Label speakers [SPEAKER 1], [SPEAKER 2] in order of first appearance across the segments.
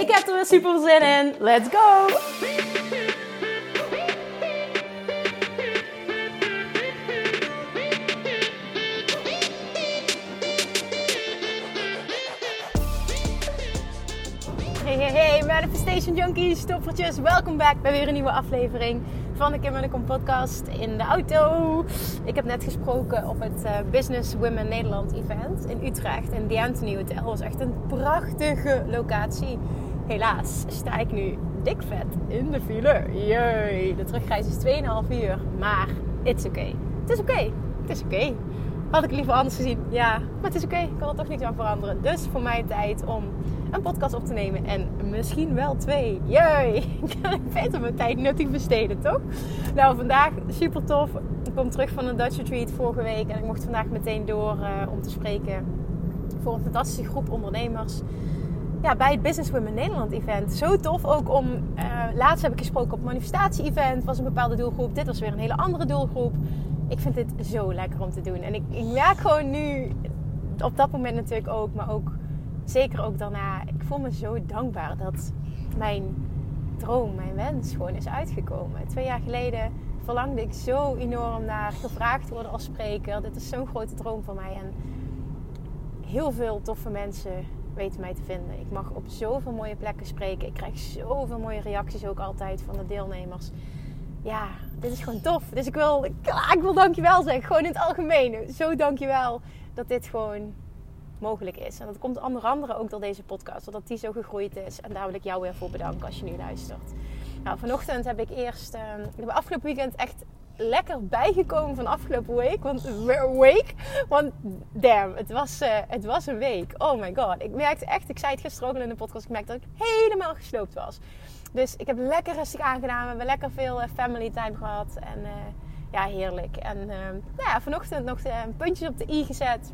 [SPEAKER 1] Ik heb er weer super zin in. Let's go! Hey, hey, hey, Manifestation Junkies, stoppertjes. Welkom back bij weer een nieuwe aflevering van de Kim en Kom podcast in de auto. Ik heb net gesproken op het uh, Business Women Nederland event in Utrecht. In The Anthony Hotel. Dat was echt een prachtige locatie. Helaas sta ik nu dik vet in de file. Jee, de terugreis is 2,5 uur. Maar it's oké. Okay. Het is oké. Okay. Het is oké. Okay. Had ik liever anders gezien? Ja, maar het is oké. Ik kan er toch niks aan veranderen. Dus voor mij tijd om een podcast op te nemen. En misschien wel twee. Jee! Ik kan beter mijn tijd nuttig besteden, toch? Nou, vandaag super tof. Ik kom terug van een Dutch Retreat vorige week. En ik mocht vandaag meteen door uh, om te spreken voor een fantastische groep ondernemers. Ja, bij het Business Women Nederland event. Zo tof ook om... Uh, laatst heb ik gesproken op manifestatie-event. was een bepaalde doelgroep. Dit was weer een hele andere doelgroep. Ik vind dit zo lekker om te doen. En ik, ik merk gewoon nu... Op dat moment natuurlijk ook, maar ook zeker ook daarna, ik voel me zo dankbaar dat mijn droom, mijn wens gewoon is uitgekomen. Twee jaar geleden verlangde ik zo enorm naar gevraagd worden als spreker. Dit is zo'n grote droom voor mij. En heel veel toffe mensen weten mij te vinden. Ik mag op zoveel mooie plekken spreken. Ik krijg zoveel mooie reacties ook altijd van de deelnemers. Ja, dit is gewoon tof. Dus ik wil, ik, wil dankjewel zeggen. Gewoon in het algemeen. Zo dankjewel dat dit gewoon mogelijk is. En dat komt onder andere ook door deze podcast, omdat die zo gegroeid is. En daar wil ik jou weer voor bedanken als je nu luistert. Nou, vanochtend heb ik eerst, uh, ik heb afgelopen weekend echt lekker bijgekomen van afgelopen week. Want, week, want damn, het was, uh, het was een week. Oh my god. Ik merkte echt, ik zei het gisteren ook in de podcast, ik merkte dat ik helemaal gesloopt was. Dus ik heb lekker rustig aangedaan. We hebben lekker veel uh, family time gehad. En ja, heerlijk. En nou ja, vanochtend nog een puntjes op de i gezet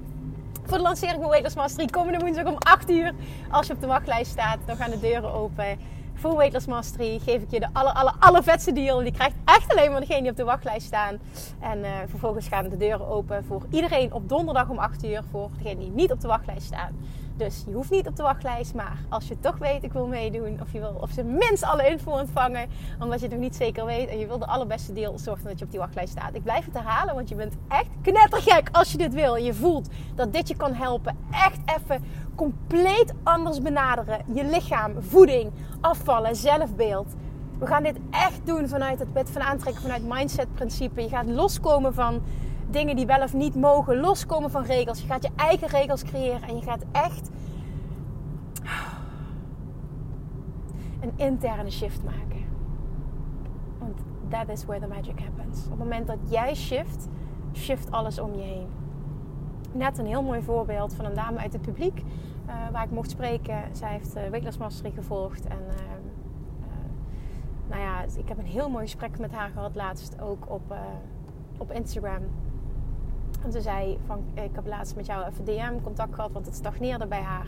[SPEAKER 1] voor de lancering van Weightless Mastery komende woensdag om 8 uur. Als je op de wachtlijst staat, dan gaan de deuren open. Voor Weightless Mastery geef ik je de aller, aller, aller vetste deal. Die krijgt echt alleen maar degene die op de wachtlijst staan. En uh, vervolgens gaan de deuren open voor iedereen op donderdag om 8 uur. Voor degene die niet op de wachtlijst staan. Dus je hoeft niet op de wachtlijst. Maar als je toch weet, ik wil meedoen. Of je wil of ze minst alle info ontvangen. Omdat je het nog niet zeker weet. En je wil de allerbeste deal. Zorg dan dat je op die wachtlijst staat. Ik blijf het herhalen. Want je bent echt knettergek als je dit wil. En je voelt dat dit je kan helpen. Echt even compleet anders benaderen. Je lichaam, voeding, afvallen, zelfbeeld. We gaan dit echt doen vanuit het wet van aantrekken, vanuit mindset principe. Je gaat loskomen van dingen die wel of niet mogen, loskomen van regels. Je gaat je eigen regels creëren en je gaat echt een interne shift maken. Want that is where the magic happens. Op het moment dat jij shift, shift alles om je heen. Net een heel mooi voorbeeld van een dame uit het publiek uh, waar ik mocht spreken. Zij heeft uh, Mastery gevolgd en uh, nou ja, ik heb een heel mooi gesprek met haar gehad laatst ook op, op Instagram. En ze zei van, ik heb laatst met jou even DM contact gehad, want het stagneerde bij haar.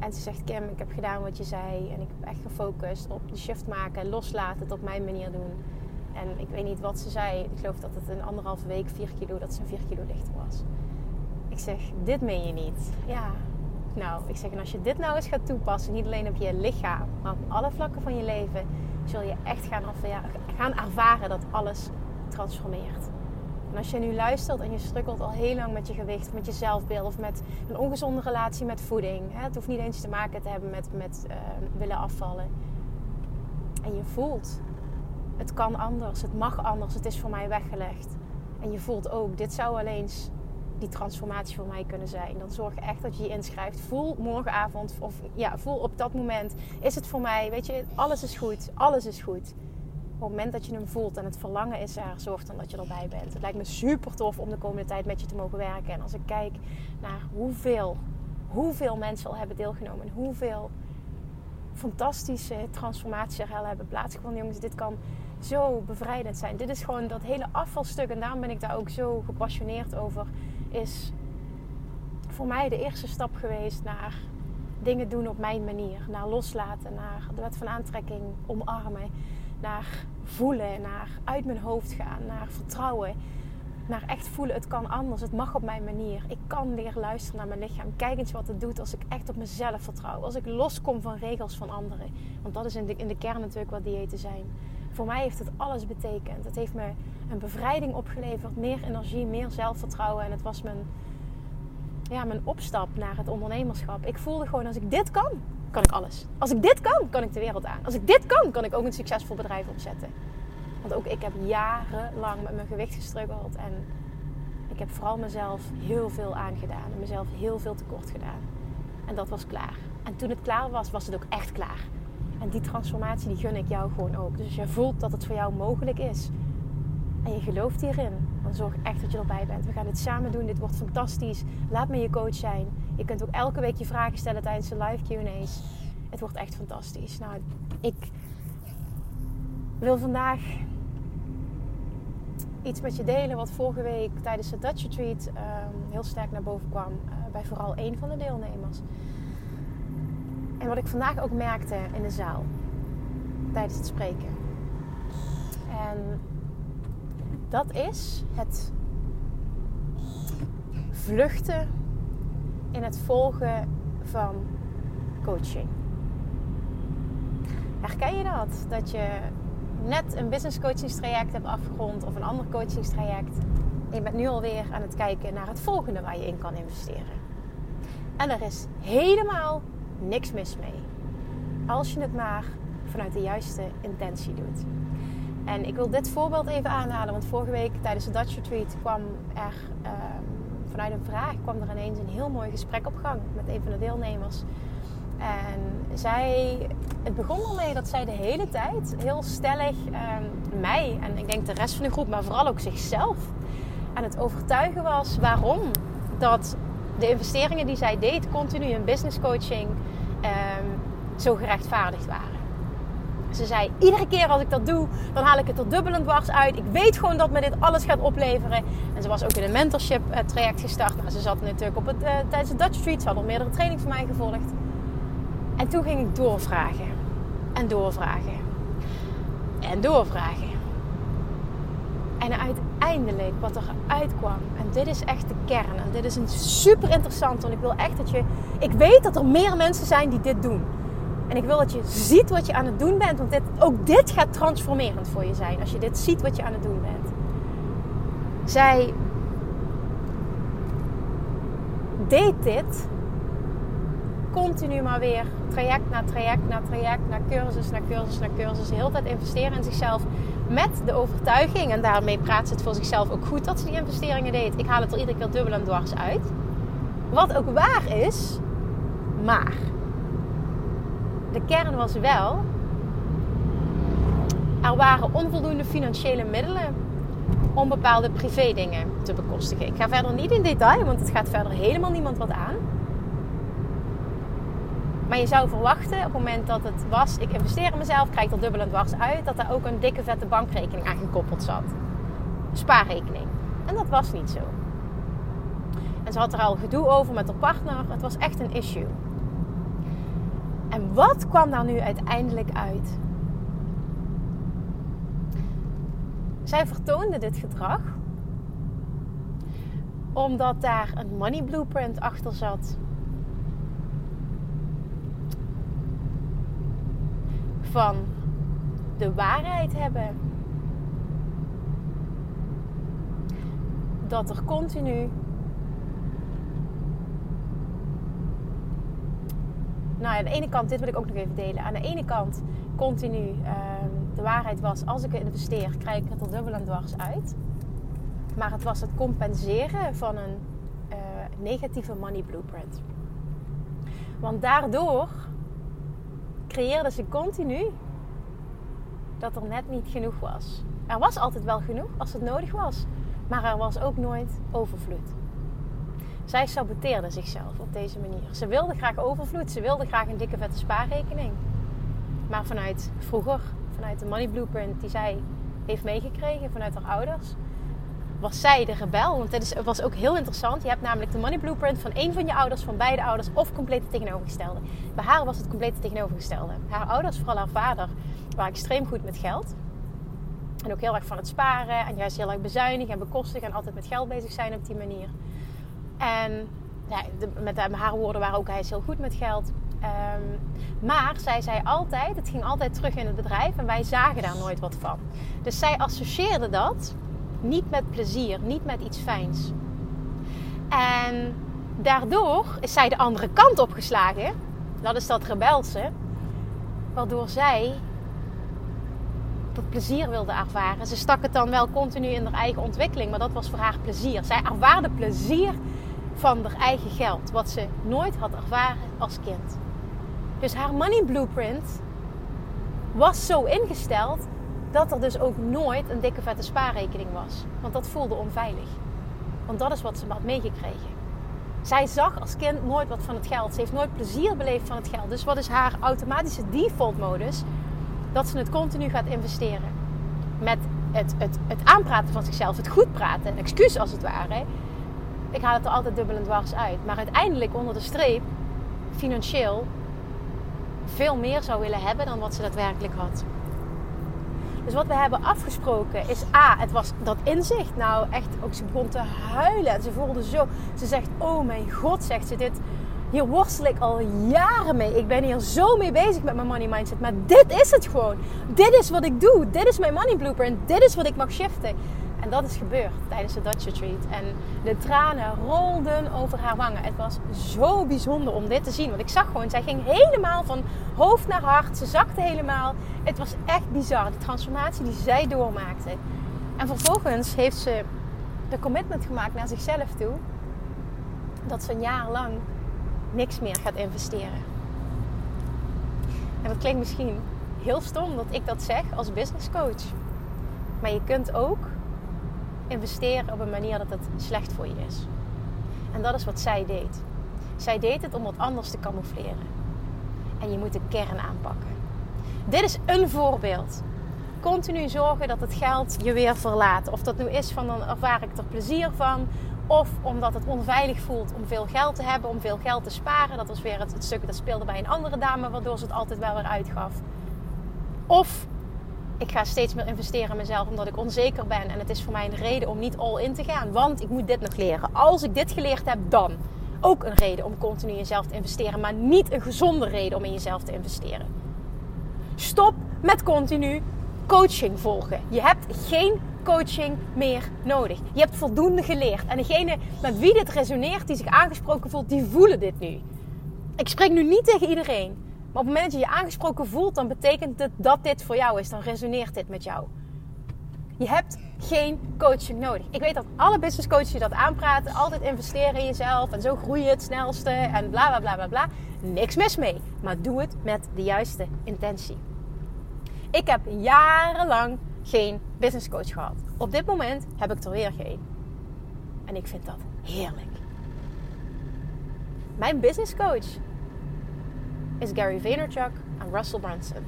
[SPEAKER 1] En ze zegt, Kim, ik heb gedaan wat je zei. En ik heb echt gefocust op de shift maken, loslaten, het op mijn manier doen. En ik weet niet wat ze zei. Ik geloof dat het een anderhalve week, vier kilo, dat ze een vier kilo lichter was. Ik zeg, dit meen je niet. Ja, nou, ik zeg, en als je dit nou eens gaat toepassen, niet alleen op je lichaam, maar op alle vlakken van je leven, zul je echt gaan, gaan ervaren dat alles transformeert. En als je nu luistert en je strukkelt al heel lang met je gewicht, met je zelfbeeld of met een ongezonde relatie met voeding. Hè? Het hoeft niet eens te maken te hebben met, met uh, willen afvallen. En je voelt, het kan anders, het mag anders, het is voor mij weggelegd. En je voelt ook, dit zou alleen die transformatie voor mij kunnen zijn. Dan zorg echt dat je je inschrijft. Voel morgenavond of ja, voel op dat moment. Is het voor mij? Weet je, alles is goed. Alles is goed het moment dat je hem voelt en het verlangen is er, zorg dan dat je erbij bent. Het lijkt me super tof om de komende tijd met je te mogen werken. En als ik kijk naar hoeveel, hoeveel mensen al hebben deelgenomen en hoeveel fantastische transformatie er al hebben plaatsgevonden. Jongens, dit kan zo bevrijdend zijn. Dit is gewoon dat hele afvalstuk. En daarom ben ik daar ook zo gepassioneerd over. Is voor mij de eerste stap geweest naar dingen doen op mijn manier. Naar loslaten, naar de wet van aantrekking omarmen. Naar voelen, naar uit mijn hoofd gaan, naar vertrouwen. Naar echt voelen, het kan anders, het mag op mijn manier. Ik kan leren luisteren naar mijn lichaam. Kijk eens wat het doet als ik echt op mezelf vertrouw. Als ik loskom van regels van anderen. Want dat is in de, in de kern natuurlijk wat diëten zijn. Voor mij heeft het alles betekend. Het heeft me een bevrijding opgeleverd, meer energie, meer zelfvertrouwen. En het was mijn, ja, mijn opstap naar het ondernemerschap. Ik voelde gewoon, als ik dit kan, kan ik alles. Als ik dit kan, kan ik de wereld aan. Als ik dit kan, kan ik ook een succesvol bedrijf opzetten. Want ook ik heb jarenlang met mijn gewicht gestruggeld. En ik heb vooral mezelf heel veel aangedaan. En mezelf heel veel tekort gedaan. En dat was klaar. En toen het klaar was, was het ook echt klaar. En die transformatie die gun ik jou gewoon ook. Dus als je voelt dat het voor jou mogelijk is. En je gelooft hierin. Zorg echt dat je erbij bent. We gaan dit samen doen. Dit wordt fantastisch. Laat me je coach zijn. Je kunt ook elke week je vragen stellen tijdens de live Q&A's. Het wordt echt fantastisch. Nou, ik wil vandaag iets met je delen wat vorige week tijdens de Dutch Retreat um, heel sterk naar boven kwam. Uh, bij vooral één van de deelnemers. En wat ik vandaag ook merkte in de zaal tijdens het spreken. En dat is het vluchten in het volgen van coaching. Herken je dat? Dat je net een business coachingstraject hebt afgerond of een ander coachingstraject. En je bent nu alweer aan het kijken naar het volgende waar je in kan investeren. En er is helemaal niks mis mee. Als je het maar vanuit de juiste intentie doet. En ik wil dit voorbeeld even aanhalen, want vorige week tijdens de Dutch Retreat kwam er uh, vanuit een vraag kwam er ineens een heel mooi gesprek op gang met een van de deelnemers. En zij, het begon ermee dat zij de hele tijd heel stellig uh, mij en ik denk de rest van de groep, maar vooral ook zichzelf aan het overtuigen was waarom dat de investeringen die zij deed, continu in business coaching, um, zo gerechtvaardigd waren. Ze zei, iedere keer als ik dat doe, dan haal ik het er dubbel en dwars uit. Ik weet gewoon dat me dit alles gaat opleveren. En ze was ook in een mentorship eh, traject gestart. Ze zat natuurlijk op het, uh, tijdens de Dutch Street. Ze had al meerdere trainingen van mij gevolgd. En toen ging ik doorvragen. En doorvragen. En doorvragen. En uiteindelijk wat er uitkwam. En dit is echt de kern. En dit is een super interessant. Want ik wil echt dat je... Ik weet dat er meer mensen zijn die dit doen. En ik wil dat je ziet wat je aan het doen bent. Want dit, ook dit gaat transformerend voor je zijn. Als je dit ziet wat je aan het doen bent. Zij deed dit continu maar weer traject na traject na traject, na cursus na cursus na cursus. De hele tijd investeren in zichzelf met de overtuiging. En daarmee praat ze het voor zichzelf ook goed dat ze die investeringen deed. Ik haal het er iedere keer dubbel en dwars uit. Wat ook waar is, maar de kern was wel, er waren onvoldoende financiële middelen om bepaalde privé dingen te bekostigen. Ik ga verder niet in detail, want het gaat verder helemaal niemand wat aan. Maar je zou verwachten op het moment dat het was, ik investeer in mezelf, krijg er dubbel en dwars uit, dat daar ook een dikke vette bankrekening aan gekoppeld zat. Spaarrekening. En dat was niet zo. En ze had er al gedoe over met haar partner. Het was echt een issue. En wat kwam daar nu uiteindelijk uit? Zij vertoonde dit gedrag omdat daar een money blueprint achter zat. Van de waarheid hebben. Dat er continu nou, aan de ene kant, dit wil ik ook nog even delen. Aan de ene kant continu ehm, de waarheid was, als ik investeer, krijg ik het er dubbel en dwars uit. Maar het was het compenseren van een uh, negatieve money blueprint. Want daardoor creëerde ze continu dat er net niet genoeg was. Er was altijd wel genoeg als het nodig was, maar er was ook nooit overvloed. Zij saboteerde zichzelf op deze manier. Ze wilde graag overvloed. Ze wilde graag een dikke vette spaarrekening. maar vanuit vroeger, vanuit de money blueprint die zij heeft meegekregen vanuit haar ouders, was zij de rebel. Want het, is, was ook heel interessant. Je hebt namelijk de money blueprint van één van je ouders, van beide ouders, of compleet het tegenovergestelde. Bij haar was het compleet het tegenovergestelde. Haar ouders, vooral haar vader, waren extreem goed met geld. En ook heel erg van het sparen. En juist heel erg bezuinigen en bekostigen. En altijd met geld bezig zijn op die manier. En met haar woorden waren ook hij heel goed met geld. Um, maar zij zei altijd, het ging altijd terug in het bedrijf en wij zagen daar nooit wat van. Dus zij associeerde dat niet met plezier, niet met iets fijns. En daardoor is zij de andere kant opgeslagen. Dat is dat rebelse. Waardoor zij dat plezier wilde ervaren. Ze stak het dan wel continu in haar eigen ontwikkeling, maar dat was voor haar plezier. Zij ervaarde plezier van haar eigen geld, wat ze nooit had ervaren als kind. Dus haar money blueprint was zo ingesteld dat er dus ook nooit een dikke vette spaarrekening was. Want dat voelde onveilig. Want dat is wat ze had meegekregen. Zij zag als kind nooit wat van het geld. Ze heeft nooit plezier beleefd van het geld. Dus wat is haar automatische default modus? Dat ze het continu gaat investeren. Met het, het, het aanpraten van zichzelf, het goed praten, een excuus als het ware. Ik haal het er altijd dubbel en dwars uit. Maar uiteindelijk onder de streep, financieel, veel meer zou willen hebben dan wat ze daadwerkelijk had. Dus wat we hebben afgesproken is A, het was dat inzicht. Nou, echt, ook ze begon te huilen. En ze voelde zo. Ze zegt: Oh mijn god, zegt ze dit. Hier worstel ik al jaren mee. Ik ben hier zo mee bezig met mijn money mindset. Maar dit is het gewoon. Dit is wat ik doe. Dit is mijn money blueprint. Dit is wat ik mag shiften. En dat is gebeurd tijdens de Dutch Retreat. En de tranen rolden over haar wangen. Het was zo bijzonder om dit te zien. Want ik zag gewoon, zij ging helemaal van hoofd naar hart. Ze zakte helemaal. Het was echt bizar, de transformatie die zij doormaakte. En vervolgens heeft ze de commitment gemaakt naar zichzelf toe. Dat ze een jaar lang niks meer gaat investeren. En dat klinkt misschien heel stom dat ik dat zeg als business coach. Maar je kunt ook investeren op een manier dat het slecht voor je is. En dat is wat zij deed. Zij deed het om wat anders te camoufleren. En je moet de kern aanpakken. Dit is een voorbeeld. Continu zorgen dat het geld je weer verlaat. Of dat nu is van dan ervaar ik er plezier van. Of omdat het onveilig voelt om veel geld te hebben, om veel geld te sparen. Dat was weer het, het stuk dat speelde bij een andere dame, waardoor ze het altijd wel weer uitgaf. Of ik ga steeds meer investeren in mezelf omdat ik onzeker ben. En het is voor mij een reden om niet all in te gaan. Want ik moet dit nog leren. Als ik dit geleerd heb, dan. Ook een reden om continu in jezelf te investeren. Maar niet een gezonde reden om in jezelf te investeren. Stop met continu coaching volgen. Je hebt geen coaching meer nodig. Je hebt voldoende geleerd. En degene met wie dit resoneert, die zich aangesproken voelt, die voelen dit nu. Ik spreek nu niet tegen iedereen. Maar op het moment dat je je aangesproken voelt, dan betekent het dat dit voor jou is. Dan resoneert dit met jou. Je hebt geen coaching nodig. Ik weet dat alle business coaches die dat aanpraten, altijd investeren in jezelf en zo groei je het snelste en bla bla bla bla bla. Niks mis mee. Maar doe het met de juiste intentie. Ik heb jarenlang geen business coach gehad. Op dit moment heb ik er weer geen. En ik vind dat heerlijk. Mijn business coach is Gary Vaynerchuk en Russell Brunson.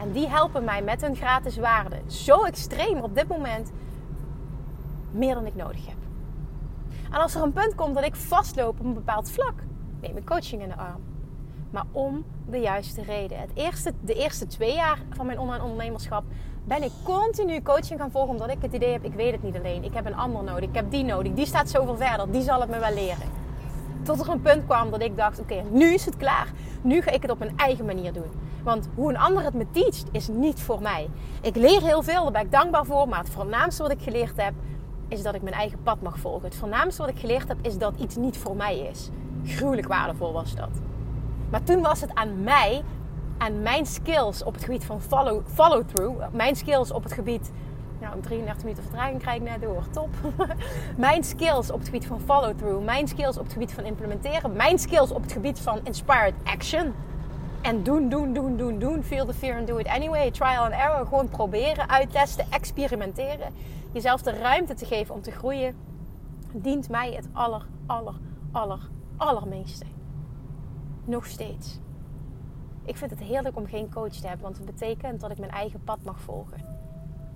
[SPEAKER 1] En die helpen mij met hun gratis waarde zo extreem op dit moment meer dan ik nodig heb. En als er een punt komt dat ik vastloop op een bepaald vlak, neem ik coaching in de arm. Maar om de juiste reden. Het eerste, de eerste twee jaar van mijn online ondernemerschap ben ik continu coaching gaan volgen. Omdat ik het idee heb, ik weet het niet alleen. Ik heb een ander nodig. Ik heb die nodig. Die staat zoveel verder. Die zal het me wel leren. Tot er een punt kwam dat ik dacht: oké, nu is het klaar. Nu ga ik het op mijn eigen manier doen. Want hoe een ander het me teacht, is niet voor mij. Ik leer heel veel, daar ben ik dankbaar voor. Maar het voornaamste wat ik geleerd heb, is dat ik mijn eigen pad mag volgen. Het voornaamste wat ik geleerd heb, is dat iets niet voor mij is. Gruwelijk waardevol was dat. Maar toen was het aan mij, aan mijn skills op het gebied van follow, follow through, mijn skills op het gebied nou, 33 minuten vertraging krijg ik net door. Top. mijn skills op het gebied van follow-through. Mijn skills op het gebied van implementeren. Mijn skills op het gebied van inspired action. En doen, doen, doen, doen, doen. Feel the fear and do it anyway. Trial and error. Gewoon proberen, uittesten, experimenteren. Jezelf de ruimte te geven om te groeien. Dient mij het aller, aller, aller, allermeeste. Nog steeds. Ik vind het heerlijk om geen coach te hebben, want het betekent dat ik mijn eigen pad mag volgen.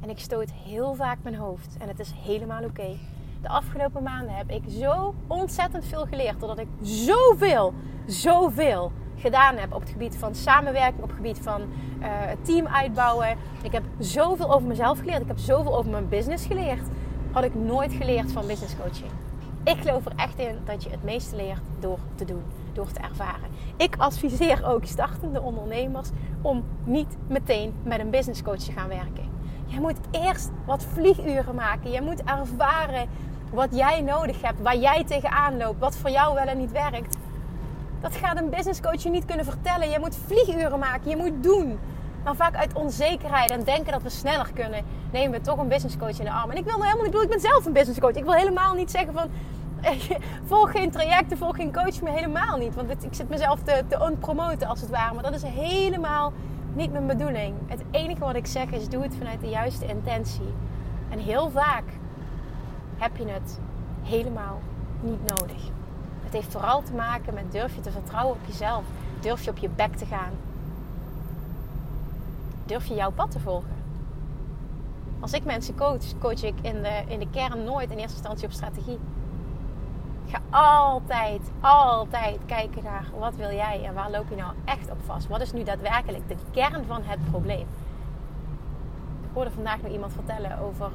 [SPEAKER 1] En ik stoot heel vaak mijn hoofd en het is helemaal oké. De afgelopen maanden heb ik zo ontzettend veel geleerd, doordat ik zoveel, zoveel gedaan heb op het gebied van samenwerking, op het gebied van uh, team uitbouwen. Ik heb zoveel over mezelf geleerd, ik heb zoveel over mijn business geleerd. Had ik nooit geleerd van business coaching. Ik geloof er echt in dat je het meeste leert door te doen, door te ervaren. Ik adviseer ook startende ondernemers om niet meteen met een business coach te gaan werken. Je moet eerst wat vlieguren maken. Je moet ervaren wat jij nodig hebt, waar jij tegenaan loopt, wat voor jou wel en niet werkt. Dat gaat een business coach je niet kunnen vertellen. Je moet vlieguren maken, je moet doen. Maar vaak uit onzekerheid en denken dat we sneller kunnen, nemen we toch een business coach in de arm. En ik wil helemaal niet, ik, ik ben zelf een business coach. Ik wil helemaal niet zeggen van, volg geen trajecten, volg geen coach meer, helemaal niet. Want ik zit mezelf te, te onpromoten als het ware. Maar dat is helemaal niet mijn bedoeling. Het enige wat ik zeg is, doe het vanuit de juiste intentie. En heel vaak heb je het helemaal niet nodig. Het heeft vooral te maken met durf je te vertrouwen op jezelf. Durf je op je bek te gaan. Durf je jouw pad te volgen. Als ik mensen coach, coach ik in de, in de kern nooit in eerste instantie op strategie. Ga altijd, altijd kijken naar wat wil jij en waar loop je nou echt op vast. Wat is nu daadwerkelijk de kern van het probleem? Ik hoorde vandaag nog iemand vertellen over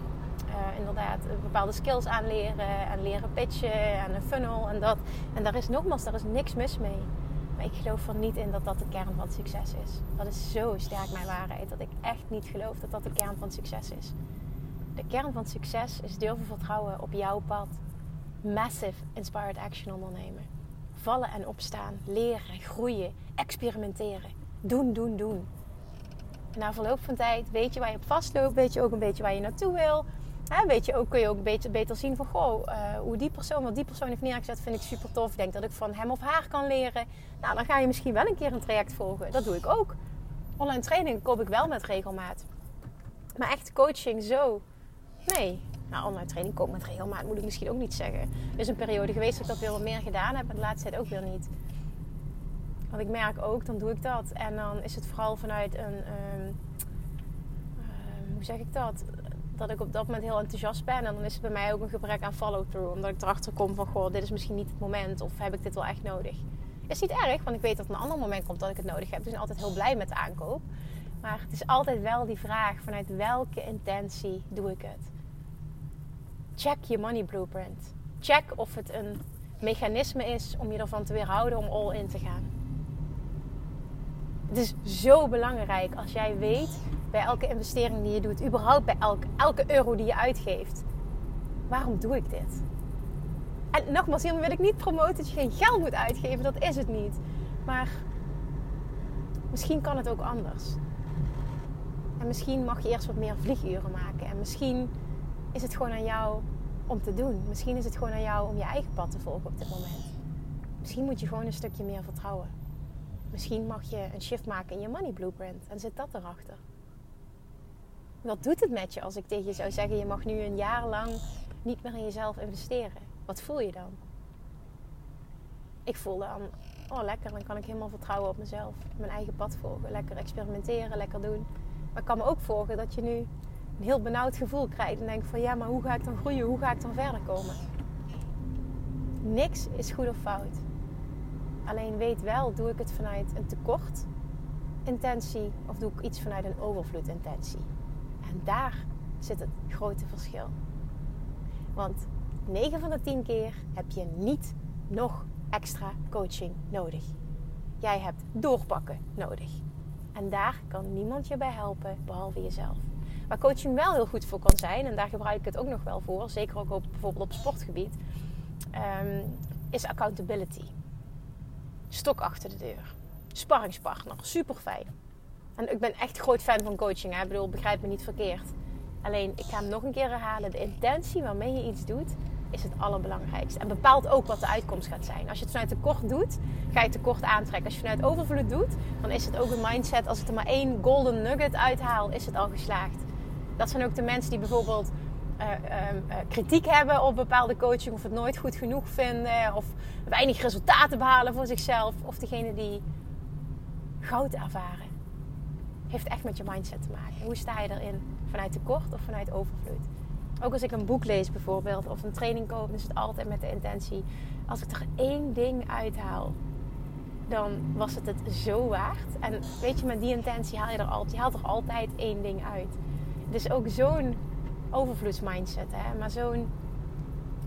[SPEAKER 1] uh, inderdaad bepaalde skills aanleren en leren pitchen en een funnel en dat. En daar is nogmaals, daar is niks mis mee. Maar ik geloof er niet in dat dat de kern van succes is. Dat is zo sterk mijn waarheid dat ik echt niet geloof dat dat de kern van succes is. De kern van succes is durven vertrouwen op jouw pad. Massive inspired action ondernemen. Vallen en opstaan, leren, groeien, experimenteren. Doen, doen, doen. En na verloop van tijd weet je waar je op vastloopt, weet je ook een beetje waar je naartoe wil. Weet je ook, kun je ook beter, beter zien van goh, uh, hoe die persoon, wat die persoon heeft neergezet, vind ik super tof. Ik denk dat ik van hem of haar kan leren. Nou, dan ga je misschien wel een keer een traject volgen. Dat doe ik ook. Online training koop ik wel met regelmaat. Maar echt coaching zo. Nee. Nou, online training koop met regelmaat moet ik misschien ook niet zeggen. Er is een periode geweest dat ik dat weer wat meer gedaan heb, maar de laatste tijd ook weer niet. Want ik merk ook, dan doe ik dat. En dan is het vooral vanuit een. Um, hoe zeg ik dat? dat ik op dat moment heel enthousiast ben. En dan is het bij mij ook een gebrek aan follow-through. Omdat ik erachter kom van, goh, dit is misschien niet het moment. Of heb ik dit wel echt nodig? Is niet erg, want ik weet dat een ander moment komt dat ik het nodig heb. Dus ik ben altijd heel blij met de aankoop. Maar het is altijd wel die vraag, vanuit welke intentie doe ik het? Check je money blueprint. Check of het een mechanisme is om je ervan te weerhouden om all in te gaan. Het is zo belangrijk als jij weet bij elke investering die je doet, überhaupt bij elke, euro die je uitgeeft. Waarom doe ik dit? En nogmaals, hiermee wil ik niet promoten dat je geen geld moet uitgeven, dat is het niet. Maar misschien kan het ook anders. En misschien mag je eerst wat meer vlieguren maken. En misschien is het gewoon aan jou om te doen. Misschien is het gewoon aan jou om je eigen pad te volgen op dit moment. Misschien moet je gewoon een stukje meer vertrouwen. Misschien mag je een shift maken in je money blueprint en zit dat erachter. Wat doet het met je als ik tegen je zou zeggen: je mag nu een jaar lang niet meer in jezelf investeren? Wat voel je dan? Ik voel dan, oh lekker, dan kan ik helemaal vertrouwen op mezelf. Mijn eigen pad volgen. Lekker experimenteren, lekker doen. Maar ik kan me ook volgen dat je nu een heel benauwd gevoel krijgt. En denkt van ja, maar hoe ga ik dan groeien? Hoe ga ik dan verder komen? Niks is goed of fout. Alleen weet wel, doe ik het vanuit een tekort intentie of doe ik iets vanuit een overvloed intentie? En daar zit het grote verschil. Want 9 van de 10 keer heb je niet nog extra coaching nodig. Jij hebt doorpakken nodig. En daar kan niemand je bij helpen behalve jezelf. Waar coaching wel heel goed voor kan zijn, en daar gebruik ik het ook nog wel voor, zeker ook op, bijvoorbeeld op sportgebied, um, is accountability. Stok achter de deur. Sparringspartner, super fijn. En ik ben echt groot fan van coaching. Hè? Ik bedoel, begrijp me niet verkeerd. Alleen, ik ga hem nog een keer herhalen. De intentie waarmee je iets doet, is het allerbelangrijkste. En bepaalt ook wat de uitkomst gaat zijn. Als je het vanuit tekort doet, ga je tekort aantrekken. Als je vanuit overvloed doet, dan is het ook een mindset. Als ik er maar één golden nugget uithaal, is het al geslaagd. Dat zijn ook de mensen die bijvoorbeeld uh, uh, kritiek hebben op bepaalde coaching. Of het nooit goed genoeg vinden. Of weinig resultaten behalen voor zichzelf. Of degene die goud ervaren. Heeft echt met je mindset te maken. Hoe sta je erin? Vanuit tekort of vanuit overvloed? Ook als ik een boek lees bijvoorbeeld of een training koop, dan is het altijd met de intentie. Als ik er één ding uithaal, dan was het het zo waard. En weet je, met die intentie haal je er altijd, je haalt er altijd één ding uit. Dus ook zo'n overvloedsmindset, hè? maar zo'n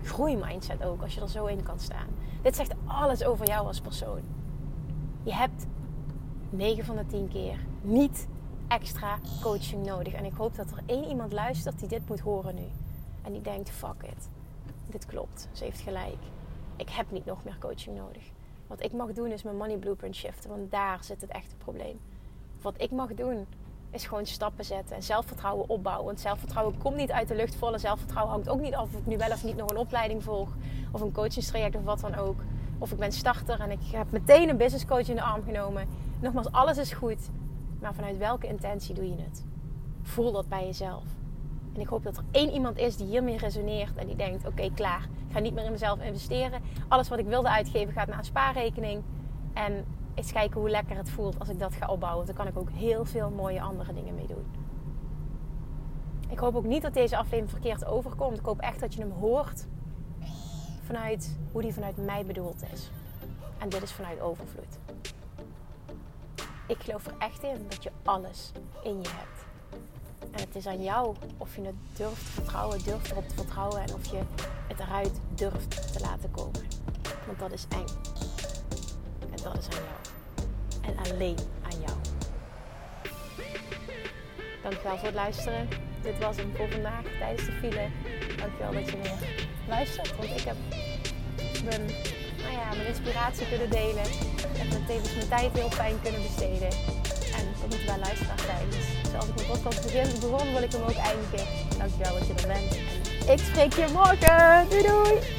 [SPEAKER 1] groeimindset ook, als je er zo in kan staan. Dit zegt alles over jou als persoon. Je hebt 9 van de 10 keer niet extra coaching nodig. En ik hoop dat er één iemand luistert die dit moet horen nu. En die denkt, fuck it. Dit klopt. Ze heeft gelijk. Ik heb niet nog meer coaching nodig. Wat ik mag doen is mijn money blueprint shiften. Want daar zit het echte probleem. Wat ik mag doen is gewoon stappen zetten en zelfvertrouwen opbouwen. Want zelfvertrouwen komt niet uit de lucht vallen. Zelfvertrouwen hangt ook niet af of ik nu wel of niet nog een opleiding volg. Of een coachingstraject of wat dan ook. Of ik ben starter en ik heb meteen een business coach in de arm genomen. Nogmaals, alles is goed. Maar vanuit welke intentie doe je het? Voel dat bij jezelf. En ik hoop dat er één iemand is die hiermee resoneert en die denkt: oké, klaar. Ik ga niet meer in mezelf investeren. Alles wat ik wilde uitgeven gaat naar een spaarrekening. En eens kijken hoe lekker het voelt als ik dat ga opbouwen. Dan kan ik ook heel veel mooie andere dingen mee doen. Ik hoop ook niet dat deze aflevering verkeerd overkomt. Ik hoop echt dat je hem hoort vanuit hoe die vanuit mij bedoeld is. En dit is vanuit overvloed. Ik geloof er echt in dat je alles in je hebt. En het is aan jou of je het durft te vertrouwen, durft erop te vertrouwen en of je het eruit durft te laten komen. Want dat is eng. En dat is aan jou. En alleen aan jou. Dankjewel voor het luisteren. Dit was hem voor vandaag tijdens de file. Dankjewel dat je weer luistert. Want ik heb mijn, nou ja, mijn inspiratie kunnen delen. En met tevens mijn tijd heel fijn kunnen besteden. En dat moeten wij luisteraars zijn. Dus zoals ik mijn podcast begin, begon, wil ik hem ook eindigen. Dankjewel dat je er bent. En ik spreek je morgen. Doei doei!